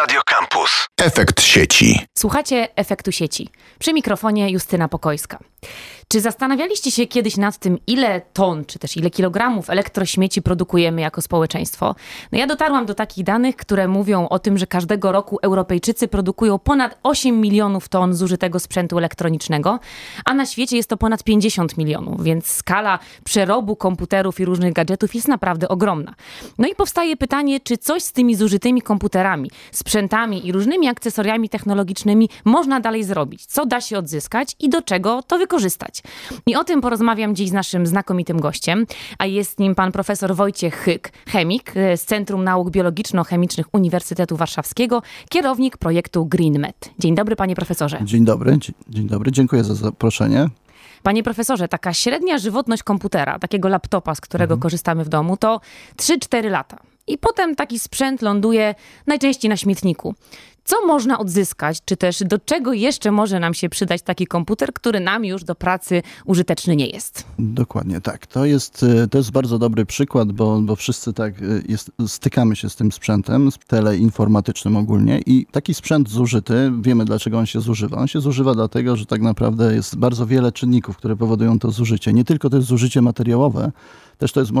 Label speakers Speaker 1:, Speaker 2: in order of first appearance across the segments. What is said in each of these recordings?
Speaker 1: Radio Campus. Efekt sieci.
Speaker 2: Słuchacie efektu sieci. Przy mikrofonie Justyna Pokojska. Czy zastanawialiście się kiedyś nad tym, ile ton, czy też ile kilogramów elektrośmieci produkujemy jako społeczeństwo? No ja dotarłam do takich danych, które mówią o tym, że każdego roku Europejczycy produkują ponad 8 milionów ton zużytego sprzętu elektronicznego, a na świecie jest to ponad 50 milionów, więc skala przerobu komputerów i różnych gadżetów jest naprawdę ogromna. No i powstaje pytanie, czy coś z tymi zużytymi komputerami, sprzętami i różnymi akcesoriami technologicznymi można dalej zrobić? Co da się odzyskać i do czego to wykorzystać? I o tym porozmawiam dziś z naszym znakomitym gościem, a jest nim pan profesor Wojciech Hyk, chemik e, z Centrum Nauk Biologiczno-Chemicznych Uniwersytetu Warszawskiego, kierownik projektu GreenMed. Dzień dobry, panie profesorze.
Speaker 3: Dzień dobry, dzień dobry, dziękuję za zaproszenie.
Speaker 2: Panie profesorze, taka średnia żywotność komputera, takiego laptopa, z którego mhm. korzystamy w domu, to 3-4 lata. I potem taki sprzęt ląduje najczęściej na śmietniku. Co można odzyskać, czy też do czego jeszcze może nam się przydać taki komputer, który nam już do pracy użyteczny nie jest?
Speaker 3: Dokładnie tak. To jest, e, to jest bardzo dobry przykład, bo, bo wszyscy tak e, jest, stykamy się z tym sprzętem, z teleinformatycznym ogólnie i taki sprzęt zużyty, wiemy dlaczego on się zużywa. On się zużywa dlatego, że tak naprawdę jest bardzo wiele czynników, które powodują to zużycie. Nie tylko to jest zużycie materiałowe, też to jest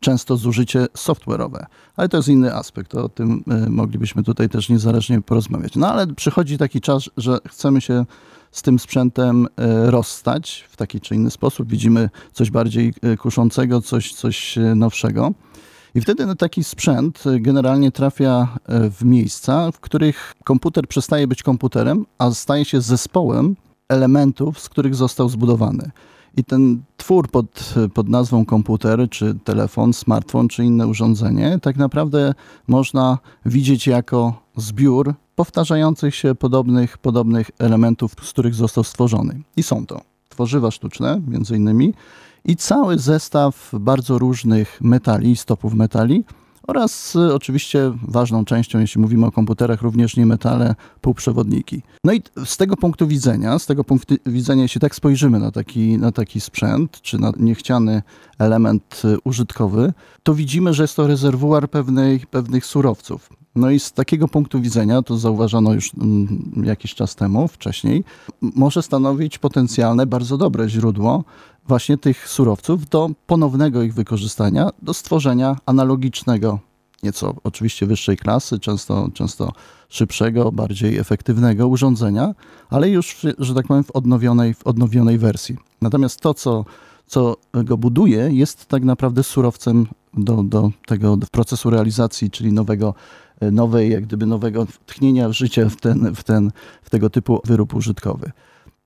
Speaker 3: często zużycie software'owe. Ale to jest inny aspekt, o tym e, moglibyśmy tutaj też niezależnie porozmawiać. No ale przychodzi taki czas, że chcemy się z tym sprzętem e, rozstać w taki czy inny sposób. Widzimy coś bardziej e, kuszącego, coś, coś nowszego. I wtedy taki sprzęt generalnie trafia w miejsca, w których komputer przestaje być komputerem, a staje się zespołem elementów, z których został zbudowany. I ten twór pod, pod nazwą komputer, czy telefon, smartfon, czy inne urządzenie, tak naprawdę można widzieć jako zbiór powtarzających się podobnych, podobnych elementów, z których został stworzony. I są to tworzywa sztuczne, między innymi, i cały zestaw bardzo różnych metali, stopów metali, oraz y, oczywiście ważną częścią, jeśli mówimy o komputerach, również nie metale, półprzewodniki. No i z tego punktu widzenia, z tego punktu widzenia, jeśli tak spojrzymy na taki, na taki sprzęt, czy na niechciany element y, użytkowy, to widzimy, że jest to rezerwuar pewnej, pewnych surowców. No i z takiego punktu widzenia, to zauważono już mm, jakiś czas temu, wcześniej, może stanowić potencjalne, bardzo dobre źródło właśnie tych surowców do ponownego ich wykorzystania, do stworzenia analogicznego, nieco oczywiście wyższej klasy, często, często szybszego, bardziej efektywnego urządzenia, ale już, że tak powiem, w odnowionej, w odnowionej wersji. Natomiast to, co, co go buduje, jest tak naprawdę surowcem do, do tego do procesu realizacji, czyli nowego nowej, jak gdyby nowego tchnienia życia w, ten, w, ten, w tego typu wyrób użytkowy.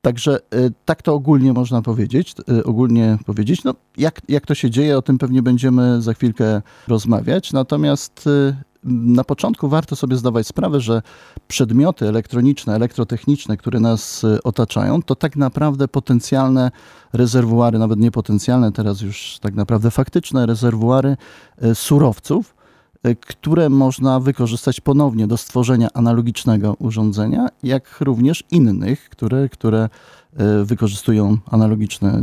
Speaker 3: Także y, tak to ogólnie można powiedzieć. Y, ogólnie powiedzieć, no jak, jak to się dzieje, o tym pewnie będziemy za chwilkę rozmawiać. Natomiast y, na początku warto sobie zdawać sprawę, że przedmioty elektroniczne, elektrotechniczne, które nas otaczają, to tak naprawdę potencjalne rezerwuary, nawet nie potencjalne, teraz już tak naprawdę faktyczne rezerwuary surowców, które można wykorzystać ponownie do stworzenia analogicznego urządzenia, jak również innych, które, które y, wykorzystują analogiczne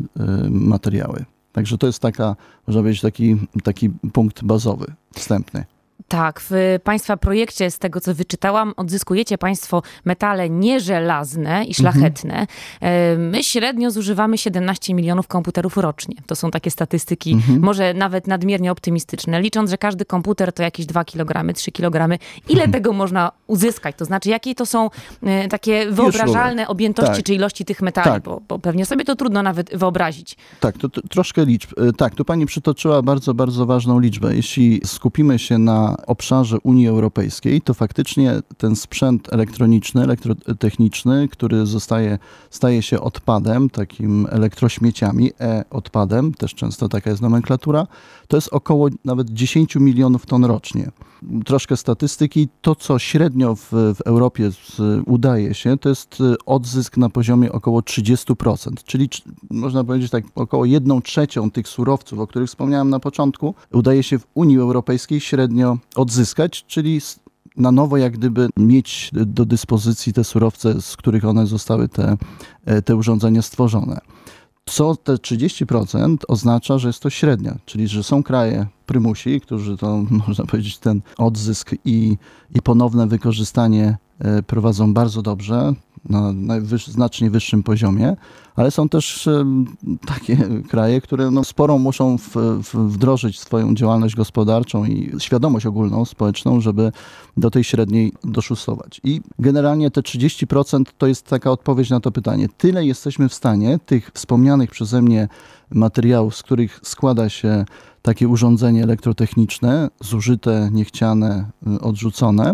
Speaker 3: y, materiały. Także to jest taka, można powiedzieć, taki, taki punkt bazowy, wstępny.
Speaker 2: Tak, w Państwa projekcie, z tego co wyczytałam, odzyskujecie Państwo metale nieżelazne i szlachetne. Mhm. My średnio zużywamy 17 milionów komputerów rocznie. To są takie statystyki, mhm. może nawet nadmiernie optymistyczne. Licząc, że każdy komputer to jakieś 2 kg, 3 kg. Ile mhm. tego można uzyskać? To znaczy, jakie to są e, takie wyobrażalne objętości tak. czy ilości tych metali? Tak. Bo, bo, pewnie sobie to trudno nawet wyobrazić.
Speaker 3: Tak, to, to troszkę liczb. E, tak, tu Pani przytoczyła bardzo, bardzo ważną liczbę. Jeśli skupimy się na obszarze Unii Europejskiej, to faktycznie ten sprzęt elektroniczny, elektrotechniczny, który zostaje, staje się odpadem, takim elektrośmieciami, e-odpadem, też często taka jest nomenklatura, to jest około nawet 10 milionów ton rocznie. Troszkę statystyki. To, co średnio w, w Europie udaje się, to jest y, odzysk na poziomie około 30%, czyli można powiedzieć tak, około 1 trzecią tych surowców, o których wspomniałem na początku, udaje się w Unii Europejskiej średnio odzyskać, czyli na nowo jak gdyby mieć do dyspozycji te surowce, z których one zostały te, e, te urządzenia stworzone. Co te 30% oznacza, że jest to średnia, czyli że są kraje prymusi, którzy to, można powiedzieć, ten odzysk i, i ponowne wykorzystanie e, prowadzą bardzo dobrze, na najwyż, znacznie wyższym poziomie, ale są też takie kraje, które no, sporą muszą w, w, wdrożyć swoją działalność gospodarczą i świadomość ogólną, społeczną, żeby do tej średniej doszusować. I generalnie te 30% to jest taka odpowiedź na to pytanie. Tyle jesteśmy w stanie tych wspomnianych przeze mnie materiałów, z których składa się takie urządzenie elektrotechniczne, zużyte, niechciane, odrzucone,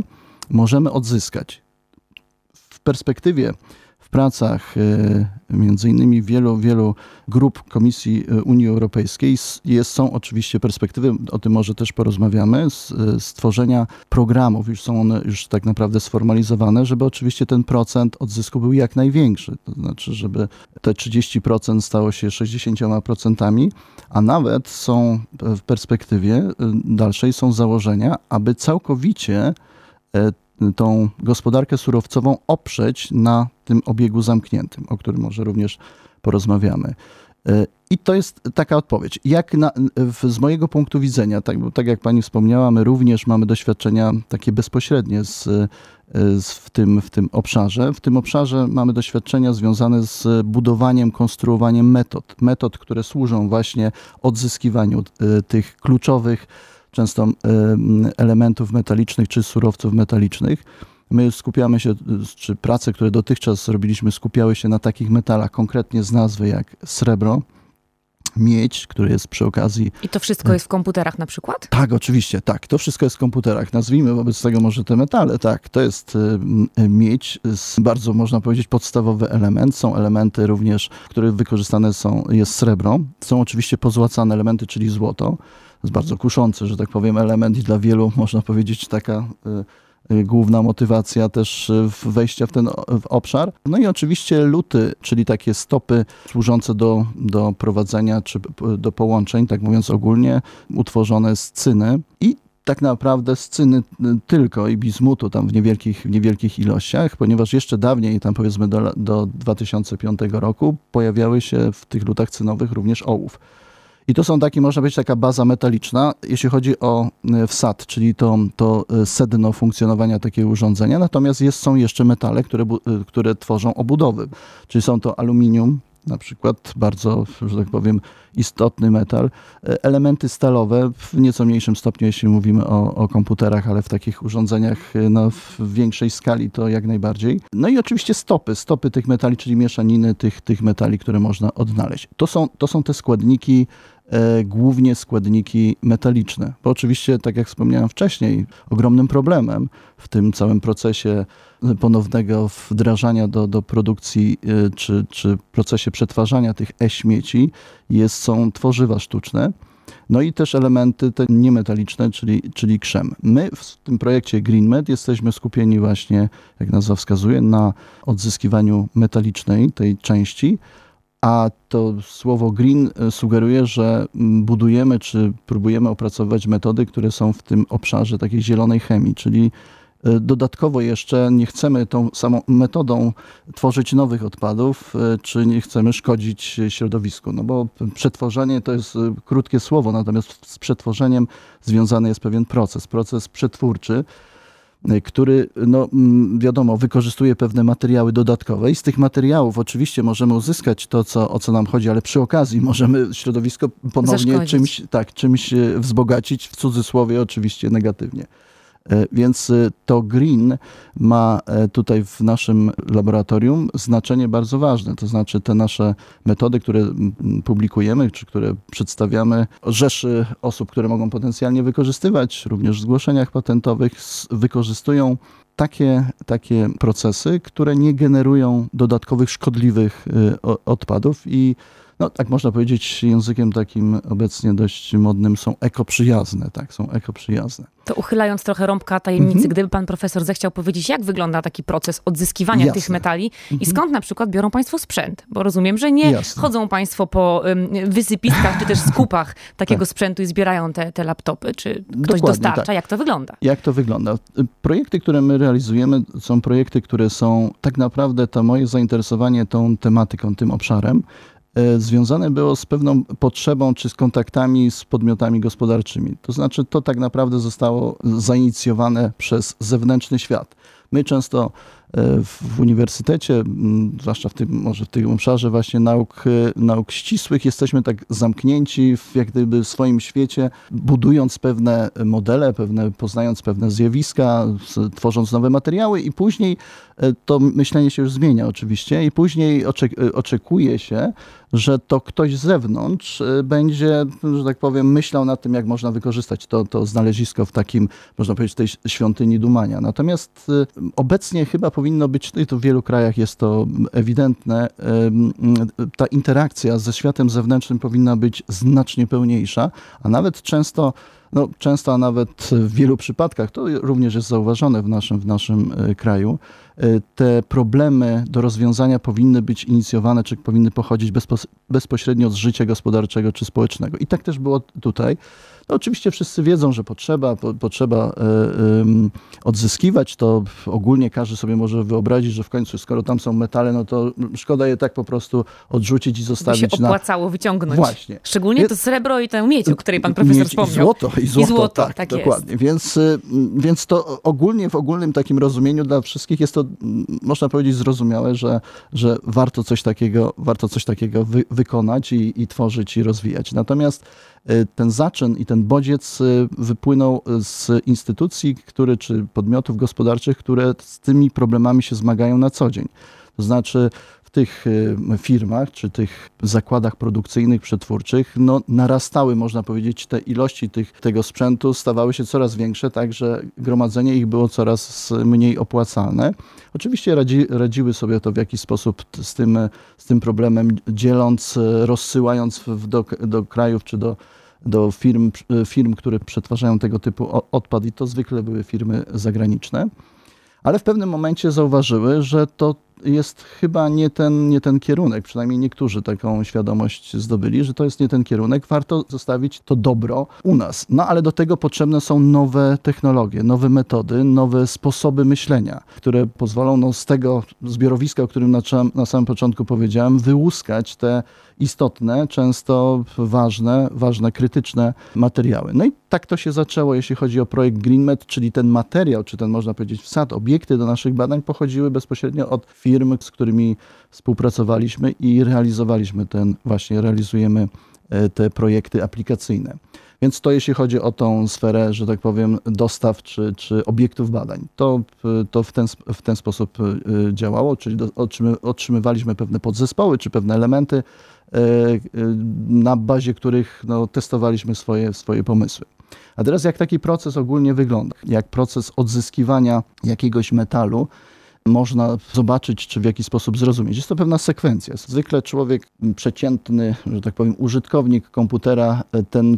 Speaker 3: możemy odzyskać perspektywie w pracach e, między innymi wielu, wielu grup Komisji e, Unii Europejskiej jest, są oczywiście perspektywy, o tym może też porozmawiamy, e, stworzenia programów, już są one już tak naprawdę sformalizowane, żeby oczywiście ten procent odzysku był jak największy. To znaczy, żeby te 30% stało się 60%, a nawet są w perspektywie dalszej są założenia, aby całkowicie tą gospodarkę surowcową oprzeć na tym obiegu zamkniętym, o którym może również porozmawiamy. E, I to jest taka odpowiedź. Jak na, z mojego punktu widzenia, tak, tak jak pani wspomniała, my również mamy doświadczenia takie bezpośrednie z, z, w, tym, w tym obszarze. W tym obszarze mamy doświadczenia związane z budowaniem, konstruowaniem metod. Metod, które służą właśnie odzyskiwaniu e, tych kluczowych często elementów metalicznych czy surowców metalicznych. My skupiamy się, czy prace, które dotychczas robiliśmy, skupiały się na takich metalach, konkretnie z nazwy jak srebro, miedź, który jest przy okazji.
Speaker 2: I to wszystko jest w komputerach na przykład?
Speaker 3: Tak, oczywiście, tak. To wszystko jest w komputerach. Nazwijmy wobec tego może te metale, tak. To jest miedź, bardzo można powiedzieć podstawowy element. Są elementy również, w których wykorzystane są, jest srebro. Są oczywiście pozłacane elementy, czyli złoto jest bardzo kuszący, że tak powiem, element i dla wielu można powiedzieć taka y, y, główna motywacja też y, wejścia w ten obszar. No i oczywiście luty, czyli takie stopy służące do, do prowadzenia czy do połączeń, tak mówiąc ogólnie, utworzone z cyny i tak naprawdę z cyny tylko i bizmutu tam w niewielkich, niewielkich ilościach, ponieważ jeszcze dawniej, tam powiedzmy do, do 2005 roku, pojawiały się w tych lutach cynowych również ołów. I to są takie, można powiedzieć, taka baza metaliczna, jeśli chodzi o e, wsad, czyli to, to e, sedno funkcjonowania takiego urządzenia. Natomiast jest, są jeszcze metale, które, e, które tworzą obudowy, czyli są to aluminium, na przykład bardzo, że tak powiem, istotny metal. Elementy stalowe w nieco mniejszym stopniu, jeśli mówimy o, o komputerach, ale w takich urządzeniach no, w większej skali to jak najbardziej. No i oczywiście stopy, stopy tych metali, czyli mieszaniny tych, tych metali, które można odnaleźć. To są, to są te składniki głównie składniki metaliczne. Bo oczywiście, tak jak wspomniałem wcześniej, ogromnym problemem w tym całym procesie ponownego wdrażania do, do produkcji e, czy, czy procesie przetwarzania tych e-śmieci jest, są tworzywa sztuczne. No i też elementy te niemetaliczne, czyli, czyli krzem. My w tym projekcie GreenMed jesteśmy skupieni właśnie, jak nazwa wskazuje, na odzyskiwaniu metalicznej tej części, a to słowo green e, sugeruje, że mm, budujemy czy próbujemy opracować metody, które są w tym obszarze takiej zielonej chemii, czyli e, Dodatkowo jeszcze nie chcemy tą samą metodą tworzyć nowych odpadów, e, czy nie chcemy szkodzić środowisku, no bo przetworzenie to jest krótkie słowo, natomiast z przetworzeniem związany jest pewien proces, proces przetwórczy, który, no, mm, wiadomo, wykorzystuje pewne materiały dodatkowe i z tych materiałów oczywiście możemy uzyskać to, co, o co nam chodzi, ale przy okazji możemy środowisko ponownie czymś, tak, czymś y, wzbogacić, w cudzysłowie oczywiście negatywnie. E, więc e, to green ma e, tutaj w naszym laboratorium znaczenie bardzo ważne. To znaczy te nasze metody, które publikujemy, czy które przedstawiamy, rzeszy osób, które mogą potencjalnie wykorzystywać, również w zgłoszeniach patentowych, wykorzystują takie, takie procesy, które nie generują dodatkowych szkodliwych odpadów i no tak można powiedzieć językiem takim obecnie dość modnym, są ekoprzyjazne, tak, są ekoprzyjazne.
Speaker 2: To uchylając trochę rąbka tajemnicy, mhm. gdyby pan profesor zechciał powiedzieć, jak wygląda taki proces odzyskiwania Jasne. tych metali mhm. i skąd na przykład biorą państwo sprzęt? Bo rozumiem, że nie Jasne. chodzą państwo po um, wysypiskach czy też skupach takiego tak. sprzętu i zbierają te, te laptopy, czy ktoś Dokładnie, dostarcza? Tak. Jak to wygląda?
Speaker 3: Jak to wygląda? Projekty, które my realizujemy, są projekty, które są tak naprawdę to moje zainteresowanie tą tematyką, tym obszarem związane było z pewną potrzebą czy z kontaktami z podmiotami gospodarczymi. To znaczy, to tak naprawdę zostało zainicjowane przez zewnętrzny świat. My często e, w uniwersytecie, zwłaszcza w tym, może w tym obszarze właśnie nauk, e, nauk ścisłych, jesteśmy tak zamknięci w jak gdyby swoim świecie, budując pewne modele, pewne, poznając pewne zjawiska, tworząc nowe materiały i później e, to myślenie się już zmienia oczywiście i później oczekuje się, że to ktoś z zewnątrz będzie, że tak powiem, myślał nad tym, jak można wykorzystać to, to znalezisko w takim, można powiedzieć, tej świątyni dumania. Natomiast obecnie chyba powinno być, i to w wielu krajach jest to ewidentne, ta interakcja ze światem zewnętrznym powinna być znacznie pełniejsza, a nawet często no, często, a nawet w wielu przypadkach, to również jest zauważone w naszym, w naszym e, kraju, e, te problemy do rozwiązania powinny być inicjowane, czy powinny pochodzić bezpośrednio z życia gospodarczego czy społecznego. I tak też było tutaj. No oczywiście wszyscy wiedzą, że potrzeba, po, potrzeba y, odzyskiwać to. Ogólnie każdy sobie może wyobrazić, że w końcu, skoro tam są metale, no to szkoda je tak po prostu odrzucić i zostawić
Speaker 2: by się opłacało
Speaker 3: na...
Speaker 2: wyciągnąć.
Speaker 3: Właśnie.
Speaker 2: Szczególnie to srebro i tę miedź, o której pan profesor
Speaker 3: miedź
Speaker 2: wspomniał.
Speaker 3: Złoto, i złoto,
Speaker 2: I złoto
Speaker 3: tak,
Speaker 2: tak
Speaker 3: dokładnie. Więc, y, więc to ogólnie, w ogólnym takim rozumieniu dla wszystkich jest to, można powiedzieć, zrozumiałe, że, że warto coś takiego, warto coś takiego wy, wykonać i, i tworzyć i rozwijać. Natomiast Y, ten zaczyn i ten bodziec y, wypłynął z instytucji, które, czy podmiotów gospodarczych, które z tymi problemami się zmagają na co dzień. To znaczy tych y, firmach czy tych zakładach produkcyjnych, przetwórczych, no, narastały, można powiedzieć, te ilości tych, tego sprzętu stawały się coraz większe, tak że gromadzenie ich było coraz mniej opłacalne. Oczywiście radzi, radziły sobie to w jakiś sposób z tym, z tym problemem, dzieląc, rozsyłając do, do krajów czy do do firm, firm, które przetwarzają tego typu odpad i to zwykle były firmy zagraniczne. Ale w pewnym momencie zauważyły, że to jest chyba nie ten, nie ten kierunek, przynajmniej niektórzy taką świadomość zdobyli, że to jest nie ten kierunek, warto zostawić to dobro u nas. No ale do tego potrzebne są nowe technologie, nowe metody, nowe sposoby myślenia, które pozwolą no, z tego zbiorowiska, o którym na, na samym początku powiedziałem, wyłuskać te istotne, często ważne, ważne, krytyczne materiały. No i tak to się zaczęło, jeśli chodzi o projekt GreenMed, czyli ten materiał, czy ten można powiedzieć wsad, obiekty do naszych badań pochodziły bezpośrednio od firm, z którymi współpracowaliśmy i realizowaliśmy ten, właśnie realizujemy e, te projekty aplikacyjne. Więc to jeśli chodzi o tą sferę, że tak powiem, dostaw czy, czy obiektów badań. To, to w, ten, w ten sposób e, działało, czyli do, otrzymywaliśmy pewne podzespoły czy pewne elementy E, e, na bazie których no, testowaliśmy swoje, swoje pomysły. A teraz jak taki proces ogólnie wygląda? Jak proces odzyskiwania jakiegoś metalu można zobaczyć, czy w jaki sposób zrozumieć. Jest to pewna sekwencja. Zwykle człowiek przeciętny, że tak powiem, użytkownik komputera e, ten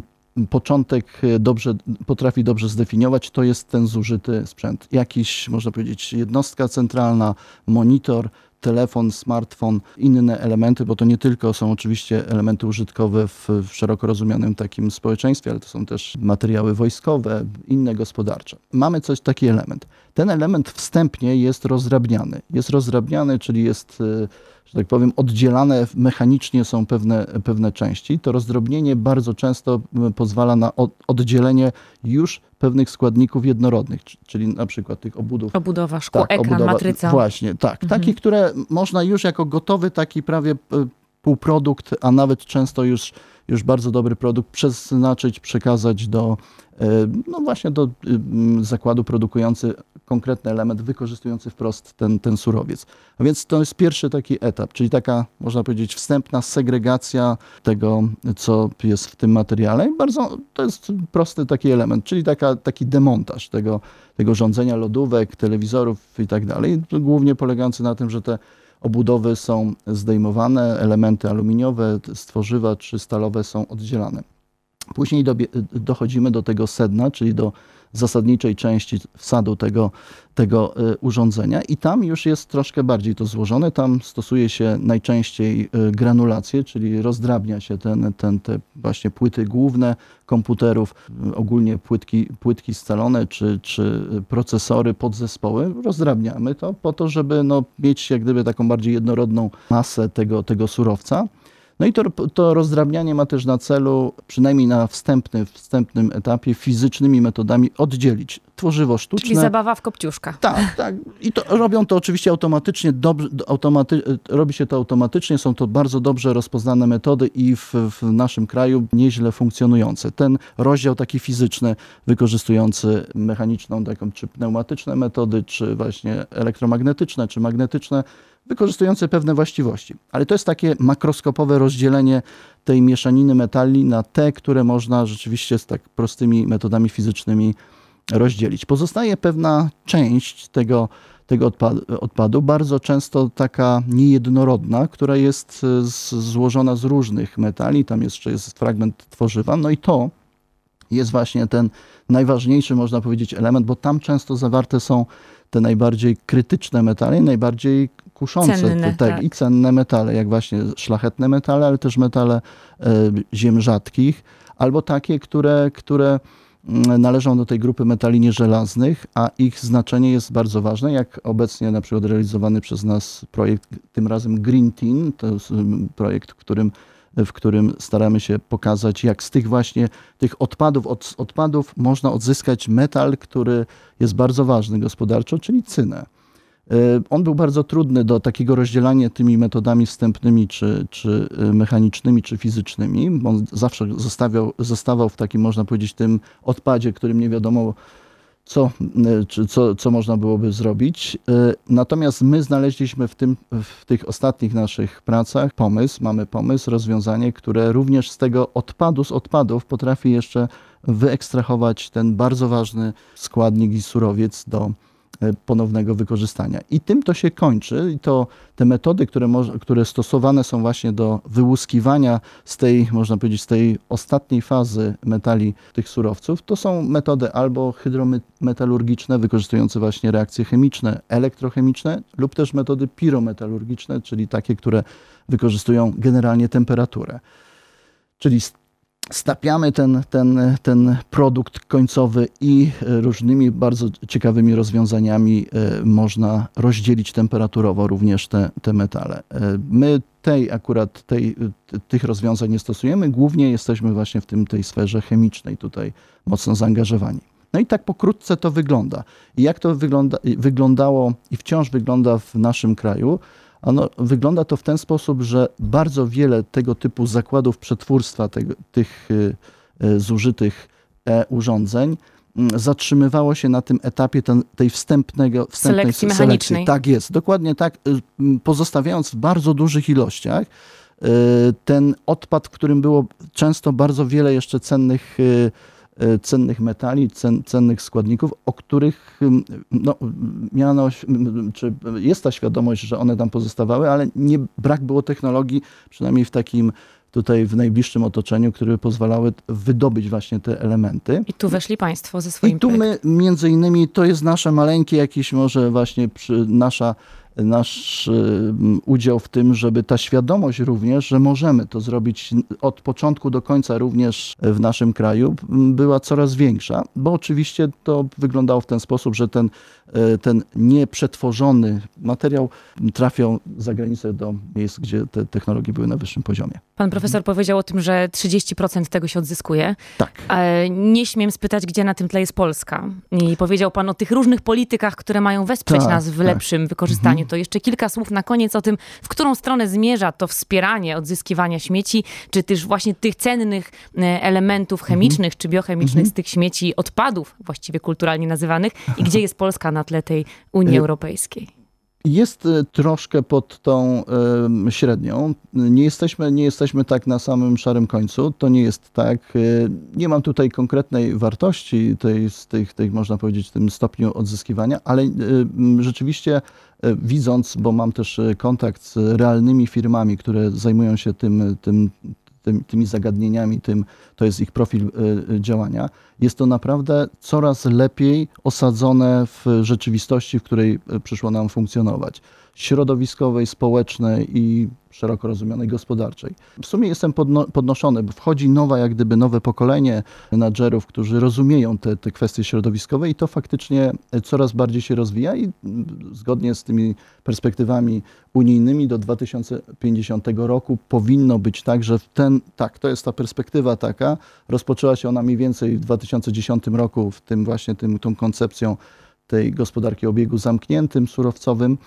Speaker 3: początek dobrze, potrafi dobrze zdefiniować, to jest ten zużyty sprzęt. Jakiś, można powiedzieć, jednostka centralna, monitor, telefon, smartfon, inne elementy, bo to nie tylko są oczywiście elementy użytkowe w, w szeroko rozumianym takim społeczeństwie, ale to są też materiały wojskowe, inne gospodarcze. Mamy coś, taki element. Ten element wstępnie jest rozdrabniany. Jest rozdrabniany, czyli jest e, że tak powiem, oddzielane mechanicznie są pewne, pewne części. To rozdrobnienie bardzo często pozwala na oddzielenie już pewnych składników jednorodnych, czyli na przykład tych obudów.
Speaker 2: Obudowa, szkło, tak, ekran, obudowa, matryca.
Speaker 3: Właśnie, tak. Mhm. Takich, które można już jako gotowy taki prawie półprodukt, a nawet często już, już bardzo dobry produkt przeznaczyć, przekazać do, e, no właśnie do zakładu produkujący konkretny element, wykorzystujący wprost ten, ten surowiec. A więc to jest pierwszy taki etap, czyli taka, można powiedzieć, wstępna segregacja tego, co jest w tym materiale. bardzo to jest prosty taki element, czyli taka, taki demontaż tego, tego rządzenia lodówek, telewizorów i tak dalej, głównie polegający na tym, że te obudowy są zdejmowane, elementy aluminiowe, stworzywa czy stalowe są oddzielane. Później dochodzimy do tego sedna, czyli do zasadniczej części wsadu tego, tego y, urządzenia i tam już jest troszkę bardziej to złożone. Tam stosuje się najczęściej y, granulację, czyli rozdrabnia się ten, ten, te właśnie płyty główne komputerów, y, ogólnie płytki, płytki scalone czy, czy procesory, podzespoły. Rozdrabniamy to po to, żeby no, mieć jak gdyby taką bardziej jednorodną masę tego, tego surowca. No i to, to rozdrabnianie ma też na celu, przynajmniej na wstępny, wstępnym etapie, fizycznymi metodami oddzielić tworzywo sztuczne.
Speaker 2: Czyli zabawa w kopciuszka.
Speaker 3: Tak, tak. I to robią to oczywiście automatycznie, dobrze, automaty, robi się to automatycznie, są to bardzo dobrze rozpoznane metody i w, w naszym kraju nieźle funkcjonujące. Ten rozdział taki fizyczny, wykorzystujący mechaniczną, taką, czy pneumatyczne metody, czy właśnie elektromagnetyczne, czy magnetyczne, wykorzystujące pewne właściwości. Ale to jest takie makroskopowe rozdzielenie tej mieszaniny metali na te, które można rzeczywiście z tak prostymi metodami fizycznymi rozdzielić. Pozostaje pewna część tego, tego odpadu, bardzo często taka niejednorodna, która jest e, z, złożona z różnych metali, tam jeszcze jest fragment tworzywa, no i to jest właśnie ten najważniejszy, można powiedzieć, element, bo tam często zawarte są te najbardziej krytyczne metale, najbardziej kuszące
Speaker 2: cenne,
Speaker 3: te, tak, i cenne metale, jak właśnie szlachetne metale, ale też metale e, ziem rzadkich, albo takie, które, które mm, należą do tej grupy metali nieżelaznych, a ich znaczenie jest bardzo ważne, jak obecnie na przykład realizowany przez nas projekt, tym razem Green Team, to jest mm, projekt, w którym w którym staramy się pokazać, jak z tych właśnie tych odpadów, od odpadów można odzyskać metal, który jest bardzo ważny gospodarczo, czyli cynę. E, on był bardzo trudny do takiego rozdzielania tymi metodami wstępnymi, czy, czy e, mechanicznymi, czy fizycznymi. On zawsze zostawiał, zostawał w takim, można powiedzieć, tym odpadzie, którym nie wiadomo, co, e, czy co, co można byłoby zrobić. Natomiast my znaleźliśmy w, tym, w tych ostatnich naszych pracach pomysł, mamy pomysł, rozwiązanie, które również z tego odpadu, z odpadów potrafi jeszcze wyekstrahować ten bardzo ważny składnik i surowiec do ponownego wykorzystania. I tym to się kończy. I to te metody, które, które stosowane są właśnie do wyłuskiwania z tej, można powiedzieć, z tej ostatniej fazy metali tych surowców, to są metody albo hydrometalurgiczne, wykorzystujące właśnie reakcje chemiczne, elektrochemiczne, lub też metody pirometalurgiczne, czyli takie, które wykorzystują generalnie temperaturę. Czyli stapiamy ten, ten, ten produkt końcowy i e, różnymi bardzo ciekawymi rozwiązaniami e, można rozdzielić temperaturowo również te, te metale. E, my tej akurat tej, tych rozwiązań nie stosujemy, głównie jesteśmy właśnie w tym, tej sferze chemicznej tutaj mocno zaangażowani. No i tak pokrótce to wygląda. I jak to wygląda, wyglądało i wciąż wygląda w naszym kraju, Ano, wygląda to w ten sposób, że bardzo wiele tego typu zakładów przetwórstwa tego, tych y, y, zużytych e urządzeń mm, zatrzymywało się na tym etapie ten, tej wstępnego, wstępnej
Speaker 2: selekcji mechanicznej.
Speaker 3: Tak jest, dokładnie tak, y, pozostawiając w bardzo dużych ilościach ten odpad, w którym było często bardzo wiele jeszcze cennych cennych metali, cen, cennych składników, o których no, miano, czy jest ta świadomość, że one tam pozostawały, ale nie brak było technologii, przynajmniej w takim tutaj w najbliższym otoczeniu, które pozwalały wydobyć właśnie te elementy.
Speaker 2: I tu weszli Państwo ze swoim
Speaker 3: I tu my między innymi, to jest nasze maleńkie jakieś może właśnie przy, nasza nasz udział w tym, żeby ta świadomość również, że możemy to zrobić od początku do końca również w naszym kraju, była coraz większa, bo oczywiście to wyglądało w ten sposób, że ten, y, ten nieprzetworzony materiał trafiał za granicę do miejsc, gdzie te technologie były na wyższym poziomie.
Speaker 2: Pan profesor powiedział o tym, że 30% tego się odzyskuje.
Speaker 3: Tak.
Speaker 2: E, nie śmiem spytać, gdzie na tym tle jest Polska. I powiedział pan o tych różnych politykach, które mają wesprzeć tak, nas w tak. lepszym wykorzystaniu. Mhm. To jeszcze kilka słów na koniec o tym, w którą stronę zmierza to wspieranie odzyskiwania śmieci, czy też właśnie tych cennych e, elementów mhm. chemicznych czy biochemicznych mhm. z tych śmieci, odpadów właściwie kulturalnie nazywanych i gdzie jest Polska na tle tej Unii e, Europejskiej.
Speaker 3: Jest e, troszkę pod tą y, średnią. Nie jesteśmy, nie jesteśmy tak na samym szarym końcu. To nie jest tak. Y, nie mam tutaj konkretnej wartości tej, z tych, tych, można powiedzieć, tym stopniu odzyskiwania, ale rzeczywiście widząc, bo mam też kontakt z realnymi firmami, które zajmują się tym, tym, tym, tymi zagadnieniami, tym, to jest ich profil działania, jest to naprawdę coraz lepiej osadzone w rzeczywistości, w której przyszło nam funkcjonować. Środowiskowej, społecznej i szeroko rozumianej gospodarczej. W sumie jestem podno podnoszony, bo wchodzi nowa, jak gdyby nowe pokolenie menadżerów, którzy rozumieją te, te kwestie środowiskowe i to faktycznie coraz bardziej się rozwija i zgodnie z tymi perspektywami unijnymi do 2050 roku powinno być tak, że ten, tak, to jest ta perspektywa taka, rozpoczęła się ona mniej więcej w 2010 roku, w tym właśnie tym, tą koncepcją tej gospodarki obiegu zamkniętym, surowcowym,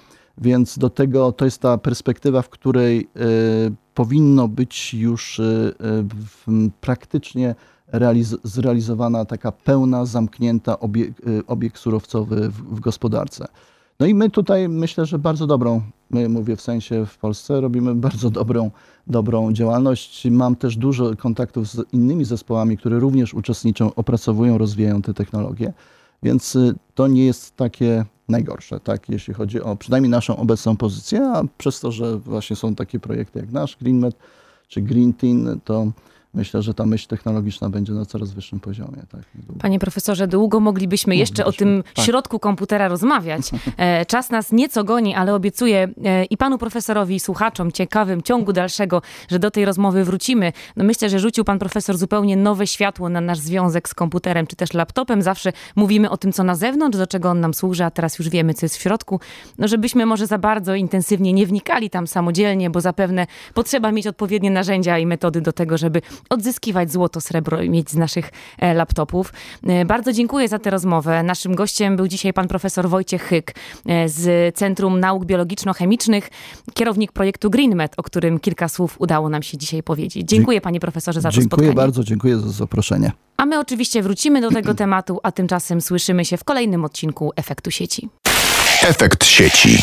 Speaker 3: więc do tego to jest ta perspektywa, w której y, powinno być już y, y, praktycznie realiz zrealizowana taka pełna, zamknięta obieg, obieg surowcowy w, w gospodarce. No i my tutaj myślę, że bardzo dobrą, mówię w sensie w Polsce, robimy bardzo dobrą, dobrą działalność. Mam też dużo kontaktów z innymi zespołami, które również uczestniczą, opracowują, rozwijają te technologie. Więc y, to nie jest takie najgorsze, tak, jeśli chodzi o przynajmniej naszą obecną pozycję, a przez to, że właśnie są takie projekty jak nasz GreenMed czy Green Team, to myślę, że ta myśl technologiczna będzie na coraz wyższym poziomie. Tak,
Speaker 2: Panie profesorze, długo moglibyśmy jeszcze o tym tak. środku komputera rozmawiać. E, czas nas nieco goni, ale obiecuję e, i panu profesorowi, i słuchaczom ciekawym ciągu dalszego, że do tej rozmowy wrócimy. No myślę, że rzucił pan profesor zupełnie nowe światło na nasz związek z komputerem, czy też laptopem. Zawsze mówimy o tym, co na zewnątrz, do czego on nam służy, a teraz już wiemy, co jest w środku. No żebyśmy może za bardzo intensywnie nie wnikali tam samodzielnie, bo zapewne potrzeba mieć odpowiednie narzędzia i metody do tego, żeby odzyskiwać złoto, srebro i mieć z naszych e, laptopów. E, bardzo dziękuję za tę rozmowę. Naszym gościem był dzisiaj pan profesor Wojciech Hyk e, z Centrum Nauk Biologiczno-Chemicznych, kierownik projektu GreenMed, o którym kilka słów udało nam się dzisiaj powiedzieć. Dziękuję panie profesorze za
Speaker 3: to
Speaker 2: spotkanie.
Speaker 3: Dziękuję bardzo, dziękuję za zaproszenie.
Speaker 2: A my oczywiście wrócimy do tego tematu, a tymczasem słyszymy się w kolejnym odcinku Efektu Sieci.
Speaker 1: Efekt Sieci.